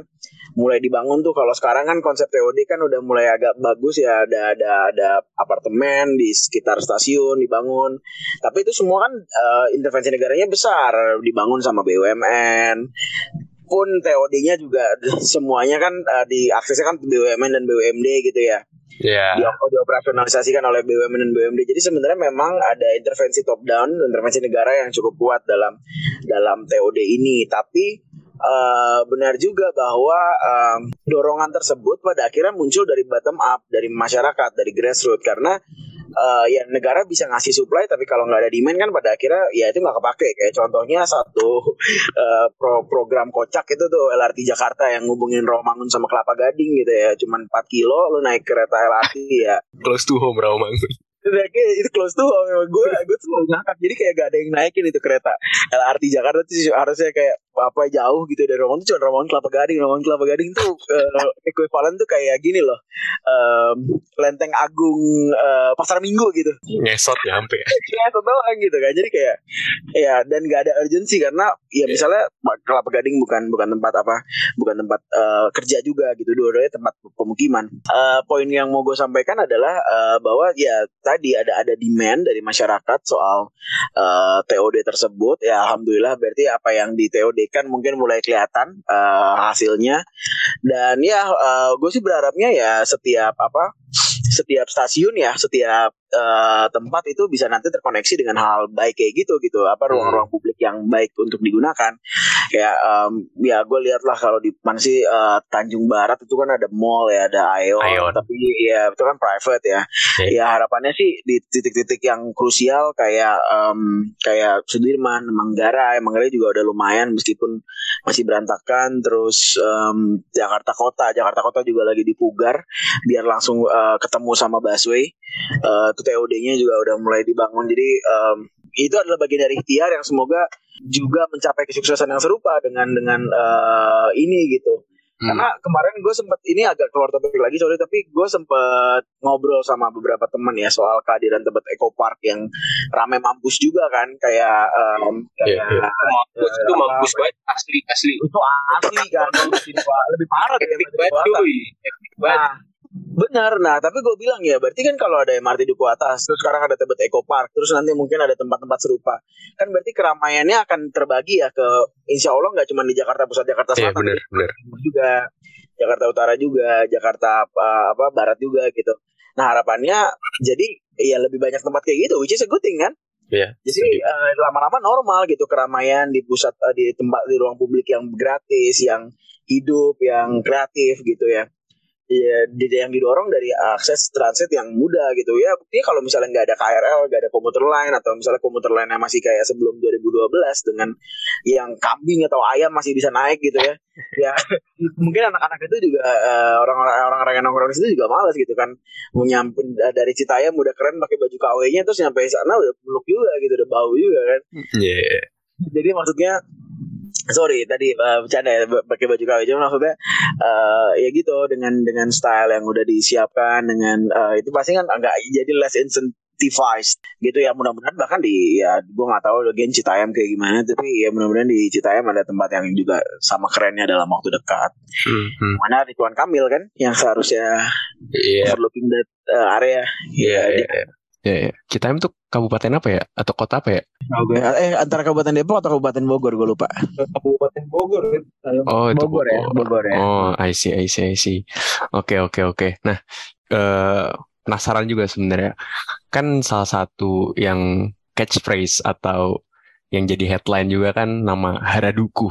mulai dibangun tuh. Kalau sekarang kan konsep TOD kan udah mulai agak bagus ya. Ada ada ada apartemen di sekitar stasiun dibangun. Tapi itu semua kan uh, intervensi negaranya besar. Dibangun sama BUMN pun TOD-nya juga semuanya kan uh, diaksesnya kan BUMN dan BUMD gitu ya. Yeah. Di, dioperasionalisasikan oleh BUMN dan BUMD. Jadi sebenarnya memang ada intervensi top down, intervensi negara yang cukup kuat dalam dalam TOD ini. Tapi uh, benar juga bahwa um, dorongan tersebut pada akhirnya muncul dari bottom up, dari masyarakat, dari grassroots karena uh, ya negara bisa ngasih supply tapi kalau nggak ada demand kan pada akhirnya ya itu nggak kepake. Kayak contohnya satu uh, pro program kocak itu tuh LRT Jakarta yang ngubungin Rawamangun sama Kelapa Gading gitu ya. Cuman 4 kilo lu naik kereta LRT ya. Close to home Rawamangun. Kayak itu close tuh gue gue tuh ngangkat. Jadi kayak gak ada yang naikin itu kereta. LRT Jakarta tuh harusnya kayak apa jauh gitu dari Romangun tuh cuma Romangun Kelapa Gading. Romangun Kelapa Gading tuh uh, ekuivalen tuh kayak gini loh. Um, Lenteng Agung uh, Pasar Minggu gitu. Ngesot nyampe ngesot doang gitu kan. Jadi kayak ya dan gak ada urgensi karena ya misalnya Kelapa Gading bukan bukan tempat apa bukan tempat uh, kerja juga gitu. Dua-duanya tempat pemukiman. Uh, poin yang mau gue sampaikan adalah uh, bahwa ya tadi ada ada demand dari masyarakat soal uh, TOD tersebut. Ya alhamdulillah berarti apa yang di TOD kan mungkin mulai kelihatan uh, hasilnya. Dan ya uh, gue sih berharapnya ya setiap apa setiap stasiun ya setiap uh, tempat itu bisa nanti terkoneksi dengan hal baik kayak gitu gitu. Apa hmm. ruang-ruang publik yang baik untuk digunakan. Kayak um, ya gue lihat lah kalau di mana sih uh, Tanjung Barat itu kan ada mall ya ada Aeon, Aeon. tapi ya itu kan private ya. Okay. ya harapannya sih di titik-titik yang krusial kayak um, kayak Sudirman Manggarai. Manggarai juga udah lumayan meskipun masih berantakan. Terus um, Jakarta Kota. Jakarta Kota juga lagi dipugar. Biar langsung uh, ketemu sama busway. Uh, itu TOD-nya juga udah mulai dibangun. Jadi um, itu adalah bagian dari ikhtiar yang semoga juga mencapai kesuksesan yang serupa dengan dengan uh, ini gitu. Hmm. Karena kemarin gue sempet ini agak keluar topik lagi sorry tapi gue sempet ngobrol sama beberapa teman ya soal kehadiran Tebet Eco Park yang rame mampus juga kan kayak um, yeah, yeah. mampus itu mampus banget asli asli. Itu asli kan lebih parah dari Nah, Benar, nah tapi gue bilang ya berarti kan kalau ada MRT Duku Atas, terus sekarang ada Tebet Eco Park, terus nanti mungkin ada tempat-tempat serupa, kan berarti keramaiannya akan terbagi ya ke Insya Allah nggak cuma di Jakarta Pusat, Jakarta iya, Selatan, bener, bener. juga Jakarta Utara juga, Jakarta apa, apa Barat juga gitu. Nah harapannya jadi ya lebih banyak tempat kayak gitu, which is a good thing kan? Yeah, Jadi uh, lama-lama normal gitu keramaian di pusat uh, di tempat di ruang publik yang gratis, yang hidup, yang kreatif gitu ya ya yang didorong dari akses transit yang mudah gitu. Ya buktinya kalau misalnya nggak ada KRL nggak ada komuter lain atau misalnya komuter lain yang masih kayak sebelum 2012 dengan yang kambing atau ayam masih bisa naik gitu ya. Ya mungkin anak-anak itu juga uh, orang-orang orang-orang yang nongkrong di situ juga males gitu kan. Menyampe dari Citayam udah keren pakai baju KW-nya terus nyampe sana udah peluk juga gitu udah bau juga kan. Yeah. jadi maksudnya sorry tadi uh, bercanda ya pakai baju KW cuma maksudnya uh, ya gitu dengan dengan style yang udah disiapkan dengan uh, itu pasti kan agak jadi less incentivized gitu ya mudah-mudahan bahkan di ya gue nggak tahu gen Citayam kayak gimana tapi ya mudah-mudahan di Citayam ada tempat yang juga sama kerennya dalam waktu dekat mm-hmm. mana Ridwan Kamil kan yang seharusnya yeah. overlooking that uh, area yeah, ya yeah, yeah. Ya, ya. Citayam tuh kabupaten apa ya? Atau kota apa ya? Eh antara kabupaten Depok atau kabupaten Bogor gue lupa. Kabupaten Bogor. Oh itu Bogor, ya, Bogor ya. Oh I see I see I see. Oke oke oke. Nah eh, penasaran juga sebenarnya. Kan salah satu yang catchphrase atau yang jadi headline juga kan nama Haraduku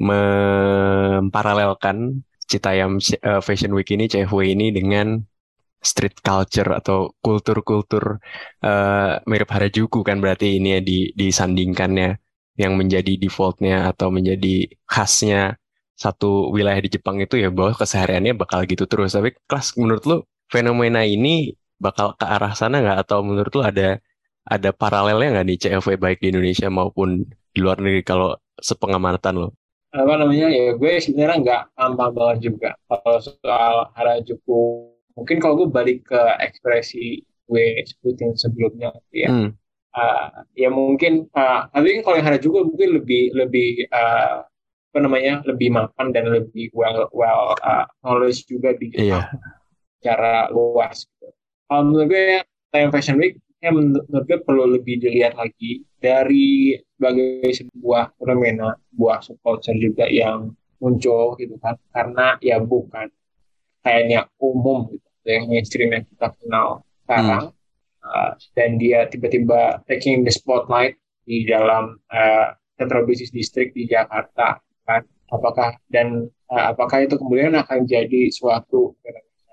memparalelkan Citayam uh, Fashion Week ini CFW ini dengan street culture atau kultur-kultur uh, mirip Harajuku kan berarti ini ya di disandingkannya. Yang menjadi defaultnya atau menjadi khasnya satu wilayah di Jepang itu ya bahwa kesehariannya bakal gitu terus. Tapi kelas menurut lu fenomena ini bakal ke arah sana nggak? Atau menurut lu ada ada paralelnya nggak nih CFW baik di Indonesia maupun di luar negeri kalau sepengamatan lo? Apa namanya? Ya gue sebenarnya nggak paham banget juga kalau soal Harajuku mungkin kalau gue balik ke ekspresi gue sebutin sebelumnya ya hmm. uh, ya mungkin uh, tapi kalau yang ada juga mungkin lebih lebih uh, apa namanya lebih mapan dan lebih well well uh, knowledge juga di yeah. cara luas gitu. Kalau menurut gue time fashion week ya menurut gue perlu lebih dilihat lagi dari sebagai sebuah fenomena, sebuah subculture juga yang muncul gitu kan karena ya bukan kayaknya umum gitu yang mainstream yang kita kenal sekarang. Hmm. uh, dan dia tiba-tiba taking the spotlight di dalam uh, Central Business District di Jakarta kan. Apakah dan uh, apakah itu kemudian akan jadi suatu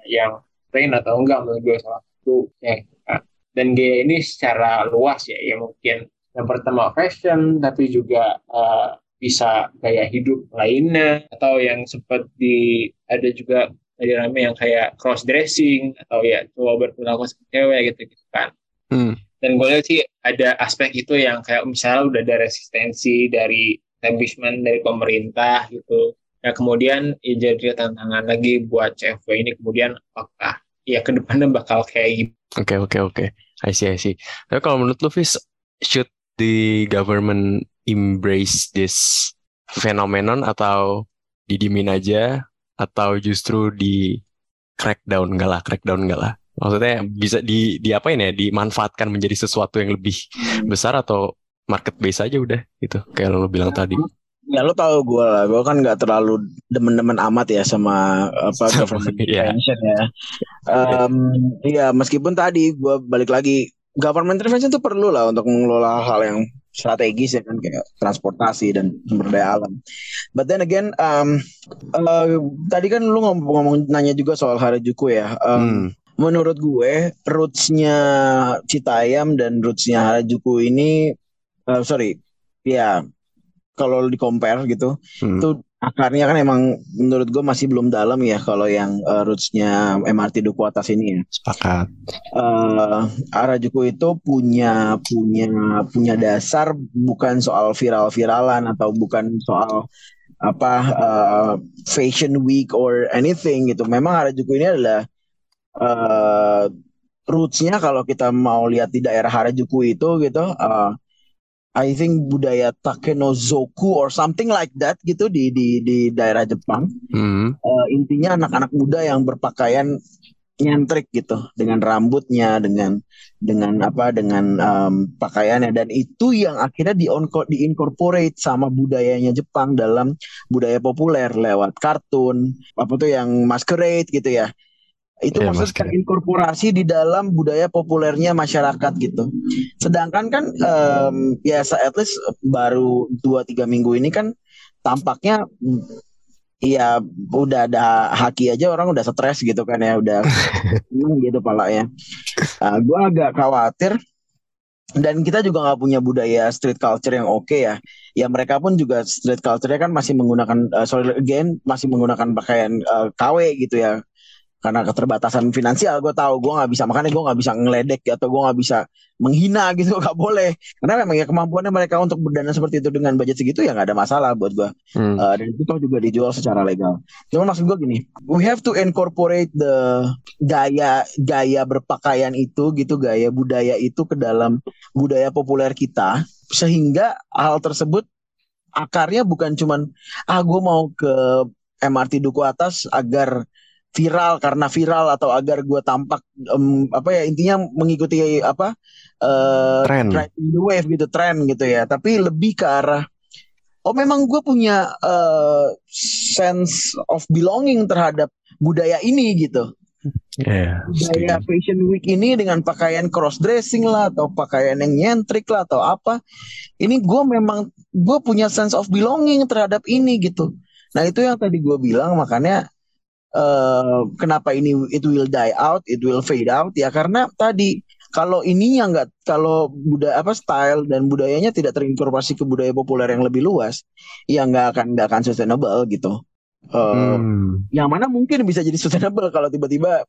yang tren atau enggak menurut gue? Salah satu ya, uh, dan gaya ini secara luas ya ya mungkin yang pertama fashion tapi juga uh, bisa gaya hidup lainnya atau yang sempat di ada juga tadi rame yang kayak cross dressing atau ya coba berperilaku seperti cewek gitu gitu kan. Hmm. dan gue lihat sih ada aspek itu yang kayak misalnya udah ada resistensi dari establishment dari pemerintah gitu. Ya kemudian ya jadi tantangan lagi buat cewek ini kemudian apakah ya ke depannya bakal kayak gitu oke okay, oke okay, oke. Okay. I see I see. Tapi kalau menurut lu Fis should the government embrace this phenomenon atau didimin aja atau justru di crackdown enggak lah crackdown enggak lah? Maksudnya bisa di di apa ini ya? Dimanfaatkan menjadi sesuatu yang lebih besar atau market base aja udah gitu. Kayak lo bilang tadi. Ya lo tau gue lah. Gue kan nggak terlalu demen-demen amat ya sama apa government yeah. intervention ya. Um, ya meskipun tadi gue balik lagi government intervention itu perlu lah untuk mengelola hal yang strategis ya kan kayak transportasi dan sumber daya alam. But then again, um, uh, tadi kan lu ngomong, ngomong nanya juga soal Harajuku ya. Um, hmm. Menurut gue, rootsnya Citayam dan rootsnya Harajuku ini, uh, sorry, ya kalau di compare gitu, hmm. itu akarnya kan emang menurut gue masih belum dalam ya kalau yang uh, rootsnya MRT Duku Atas ini ya. Sepakat. Uh, Arajuku itu punya punya punya dasar bukan soal viral-viralan atau bukan soal apa uh, fashion week or anything gitu. Memang Arajuku ini adalah uh, rootsnya kalau kita mau lihat di daerah Harajuku itu gitu. Uh, I think budaya Takenozoku or something like that gitu di di di daerah Jepang. Mm. Uh, intinya anak-anak muda yang berpakaian nyentrik gitu dengan rambutnya dengan dengan apa dengan um, pakaiannya dan itu yang akhirnya di diincorporate sama budayanya Jepang dalam budaya populer lewat kartun apa tuh yang masquerade gitu ya itu yeah, maksudnya inkorporasi di dalam budaya populernya masyarakat gitu. Sedangkan kan um, ya at least baru dua tiga minggu ini kan tampaknya ya udah ada haki aja orang udah stres gitu kan ya udah gitu palanya. Uh, gue agak khawatir dan kita juga nggak punya budaya street culture yang oke okay ya. Ya mereka pun juga street culture-nya kan masih menggunakan uh, sorry again masih menggunakan pakaian uh, KW gitu ya karena keterbatasan finansial gue tahu gue nggak bisa makanya gue nggak bisa ngeledek atau gue nggak bisa menghina gitu nggak boleh. Karena memang ya kemampuannya mereka untuk berdana seperti itu dengan budget segitu ya nggak ada masalah buat gue hmm. uh, dan itu toh juga dijual secara legal. Cuma maksud gue gini we have to incorporate the gaya gaya berpakaian itu gitu gaya budaya itu ke dalam budaya populer kita sehingga hal tersebut akarnya bukan cuman ah gue mau ke MRT Duku Atas agar viral karena viral atau agar gue tampak um, apa ya intinya mengikuti apa uh, tren the wave gitu tren gitu ya. Tapi lebih ke arah oh memang gue punya uh, sense of belonging terhadap budaya ini gitu. Yeah, budaya fashion week ini dengan pakaian cross dressing lah atau pakaian yang nyentrik lah atau apa. Ini gue memang gue punya sense of belonging terhadap ini gitu. Nah itu yang tadi gue bilang makanya uh, kenapa ini it will die out, it will fade out ya karena tadi kalau ini yang nggak kalau budaya apa style dan budayanya tidak terinkorporasi ke budaya populer yang lebih luas, ya nggak akan nggak akan sustainable gitu. Uh, hmm. Yang mana mungkin bisa jadi sustainable kalau tiba-tiba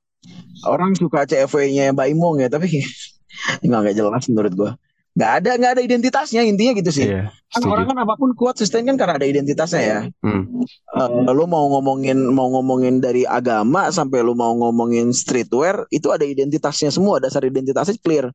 orang suka CFW-nya Mbak Imong ya, tapi nggak nggak jelas menurut gua nggak ada nggak ada identitasnya intinya gitu sih. Iya, kan orang kan apa pun kuat sustain kan karena ada identitasnya ya. Hmm. uh, lu mau ngomongin mau ngomongin dari agama sampai lu mau ngomongin streetwear itu ada identitasnya semua dasar identitasnya clear.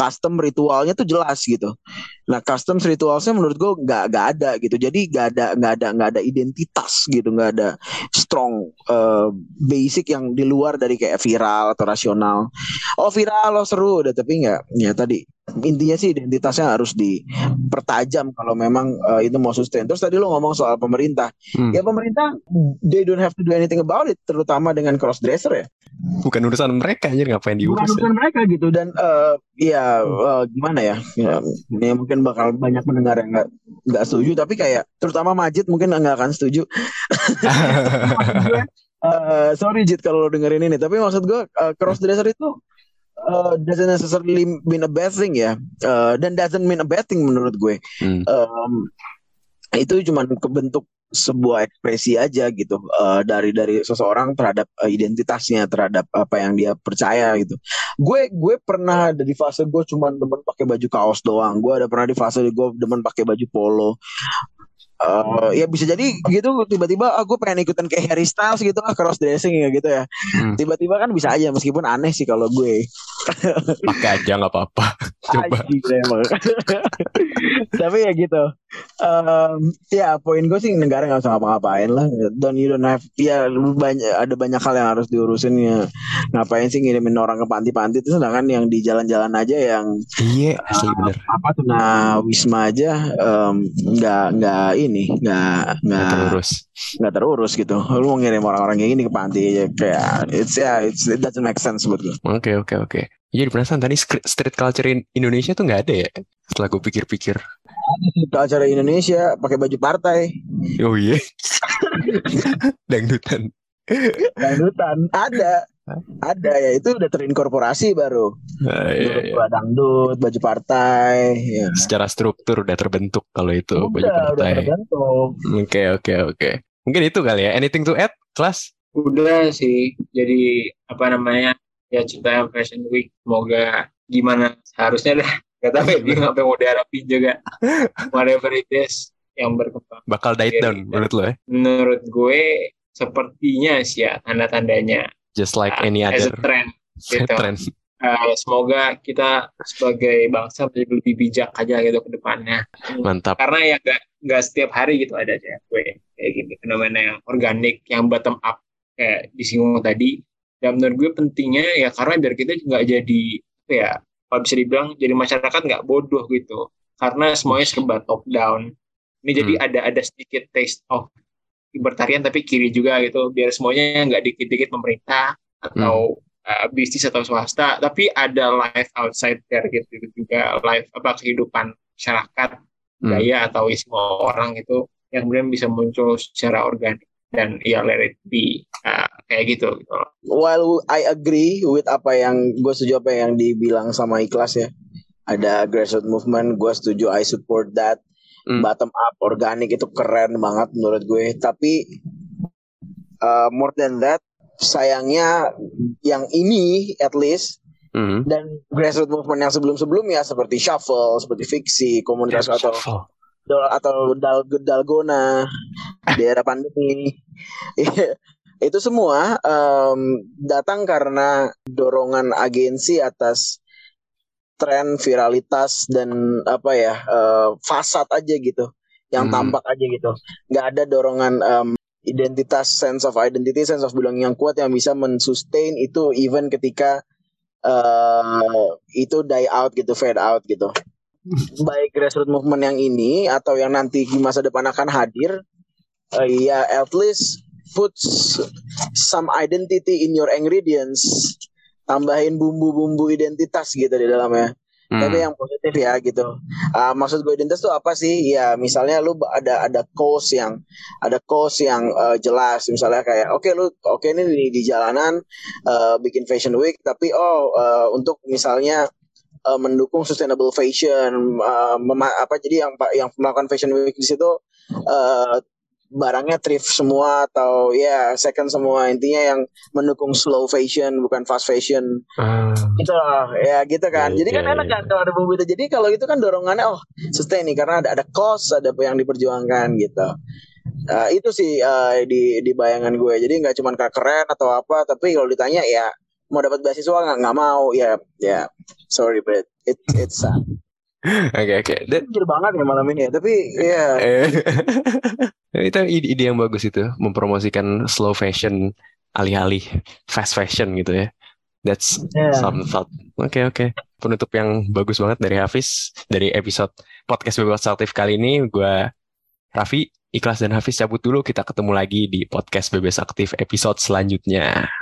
Custom ritualnya tuh jelas gitu. Nah custom ritualnya menurut gue nggak nggak ada gitu. Jadi nggak ada nggak ada nggak ada identitas gitu nggak ada strong uh, basic yang di luar dari kayak viral atau rasional. Oh viral lo oh, seru. Udah tapi nggak ya tadi intinya sih identitasnya harus dipertajam kalau memang uh, itu mau sustain. Terus tadi lo ngomong soal pemerintah. Hmm. Ya pemerintah they don't have to do anything about it terutama dengan cross dresser ya. Bukan urusan mereka aja ngapain diurus. Bukan urusan ya? mereka gitu dan uh, ya uh, gimana ya? ya ini mungkin bakal banyak mendengar yang nggak nggak setuju tapi kayak terutama Majid mungkin nggak akan setuju. uh, sorry Jit kalau lo dengerin ini tapi maksud gue uh, cross dresser itu uh, doesn't necessarily mean a bad thing ya. Uh, dan doesn't mean a bad thing menurut gue. Hmm. um, itu cuman kebentuk sebuah ekspresi aja gitu. Uh, dari dari seseorang terhadap uh, identitasnya terhadap apa yang dia percaya gitu. Gue gue pernah ada di fase gue cuman demen pakai baju kaos doang. Gue ada pernah di fase gue demen pakai baju polo Uh, ya bisa jadi gitu tiba-tiba ah, gue pengen ikutan kayak Harry Styles gitu ah cross dressing ya gitu ya Hmm. tiba-tiba kan bisa aja meskipun aneh sih kalau gue Pakai aja nggak apa-apa. Coba. Tapi ya gitu. Em, ya poin gue sih negara nggak usah ngapa-ngapain lah. Don't you don't have ya lu banyak ada banyak hal yang harus diurusin ya. Ngapain sih ngirimin orang ke panti-panti itu sedangkan yang di jalan-jalan aja yang Iya, asli bener. apa tuh nah wisma aja nggak nggak ini nggak Nggak terurus. nggak terurus gitu. Lu mau ngirim orang-orang kayak gini ke panti ya kayak it's ya it's, it doesn't make sense buat gue. Oke, oke, oke. Jadi penasaran tadi street culture in Indonesia tuh nggak ada ya? Setelah gue pikir-pikir. Ke acara Indonesia pakai baju partai. Oh iya. Dangdutan. dangdutan ada ada ya itu udah terinkorporasi baru Ah, iya, iya. Dangdut baju partai ya Secara struktur udah terbentuk kalau itu baju udah udah partai. terbentuk Oke, oke, oke. Mungkin itu kali ya. Anything to add, kelas? Udah sih, jadi apa namanya ya Citayam Fashion Week, semoga gimana seharusnya dah. Gak tahu ya dia apa yang mau diharapin juga. Whatever it is yang berkembang. Bakal diet Iya, down iya. menurut lo ya? Menurut gue sepertinya sih ya tanda-tandanya Just like uh, any as a other trend. Gitu. trend. Uh, semoga kita sebagai bangsa menjadi lebih bijak aja gitu ke depannya. Mantap. Karena ya nggak nggak setiap hari gitu ada cewek kayak gini fenomena yang organik, yang bottom up kayak disinggung tadi. Dan menurut gue pentingnya ya karena biar kita nggak jadi ya kalau bisa dibilang jadi masyarakat nggak bodoh gitu. Karena semuanya serba top down. Ini jadi ada ada sedikit taste of libertarian tapi kiri juga gitu biar semuanya nggak dikit-dikit pemerintah atau uh, bisnis atau swasta tapi ada life outside there gitu juga life apa kehidupan masyarakat Hmm. atau semua orang itu yang kemudian bisa muncul secara organik dan ya let it be uh, kayak gitu gitu loh. while I agree with apa yang gue setuju apa yang dibilang sama ikhlas ya ada grassroots movement gue setuju I support that Hmm. bottom up organik itu keren banget menurut gue tapi uh, more than that sayangnya yang ini at least Hmm. dan grassroots movement yang sebelum-sebelumnya seperti shuffle, seperti fiksi, komunitas atau Shuffle. Dal- atau dal dalgona di era pandemi. Itu semua em, datang karena dorongan agensi atas tren viralitas dan apa ya eh, fasad aja gitu yang Hmm. tampak aja gitu. Nggak ada dorongan em, identitas sense of identity sense of belonging yang kuat yang bisa mensustain itu even ketika eh itu die out gitu fade out gitu baik grassroots movement yang ini atau yang nanti di masa depan akan hadir eh, ya at least put some identity in your ingredients. Tambahin bumbu-bumbu identitas gitu di dalamnya. Hmm. tapi yang positif ya gitu. Ah, maksud gue identitas tuh apa sih? Ya misalnya lu ada ada cause yang ada cause yang eh, jelas. Misalnya kayak oke lu oke ini di, di jalanan eh, bikin fashion week tapi oh eh, untuk misalnya eh, mendukung sustainable fashion mema- apa jadi yang yang melakukan fashion week di situ eh, barangnya thrift semua atau ya second semua. Intinya yang mendukung slow fashion bukan fast fashion. Ah. gitu loh. Ya gitu kan. Iya, jadi kan iya, enak iya. kan kalau ada bumbu itu. Jadi kalau itu kan dorongannya oh sustain nih karena ada ada cost ada apa yang diperjuangkan gitu. Eh, itu sih eh, di di bayangan gue. Jadi nggak cuma keren atau apa tapi kalau ditanya ya mau dapat beasiswa nggak nggak mau ya ya sorry but it it's sad Oke, oke. Dan- Jujur banget ya malam ini ya tapi ya Eh, itu ide, ide yang bagus itu mempromosikan slow fashion alih-alih fast fashion gitu ya. That's ya. some thought. Oke oke. Penutup yang bagus banget dari Hafiz dari episode podcast bebas aktif kali ini. Gua Raffi, Ikhlas dan Hafiz cabut dulu. Kita ketemu lagi di podcast bebas aktif episode selanjutnya.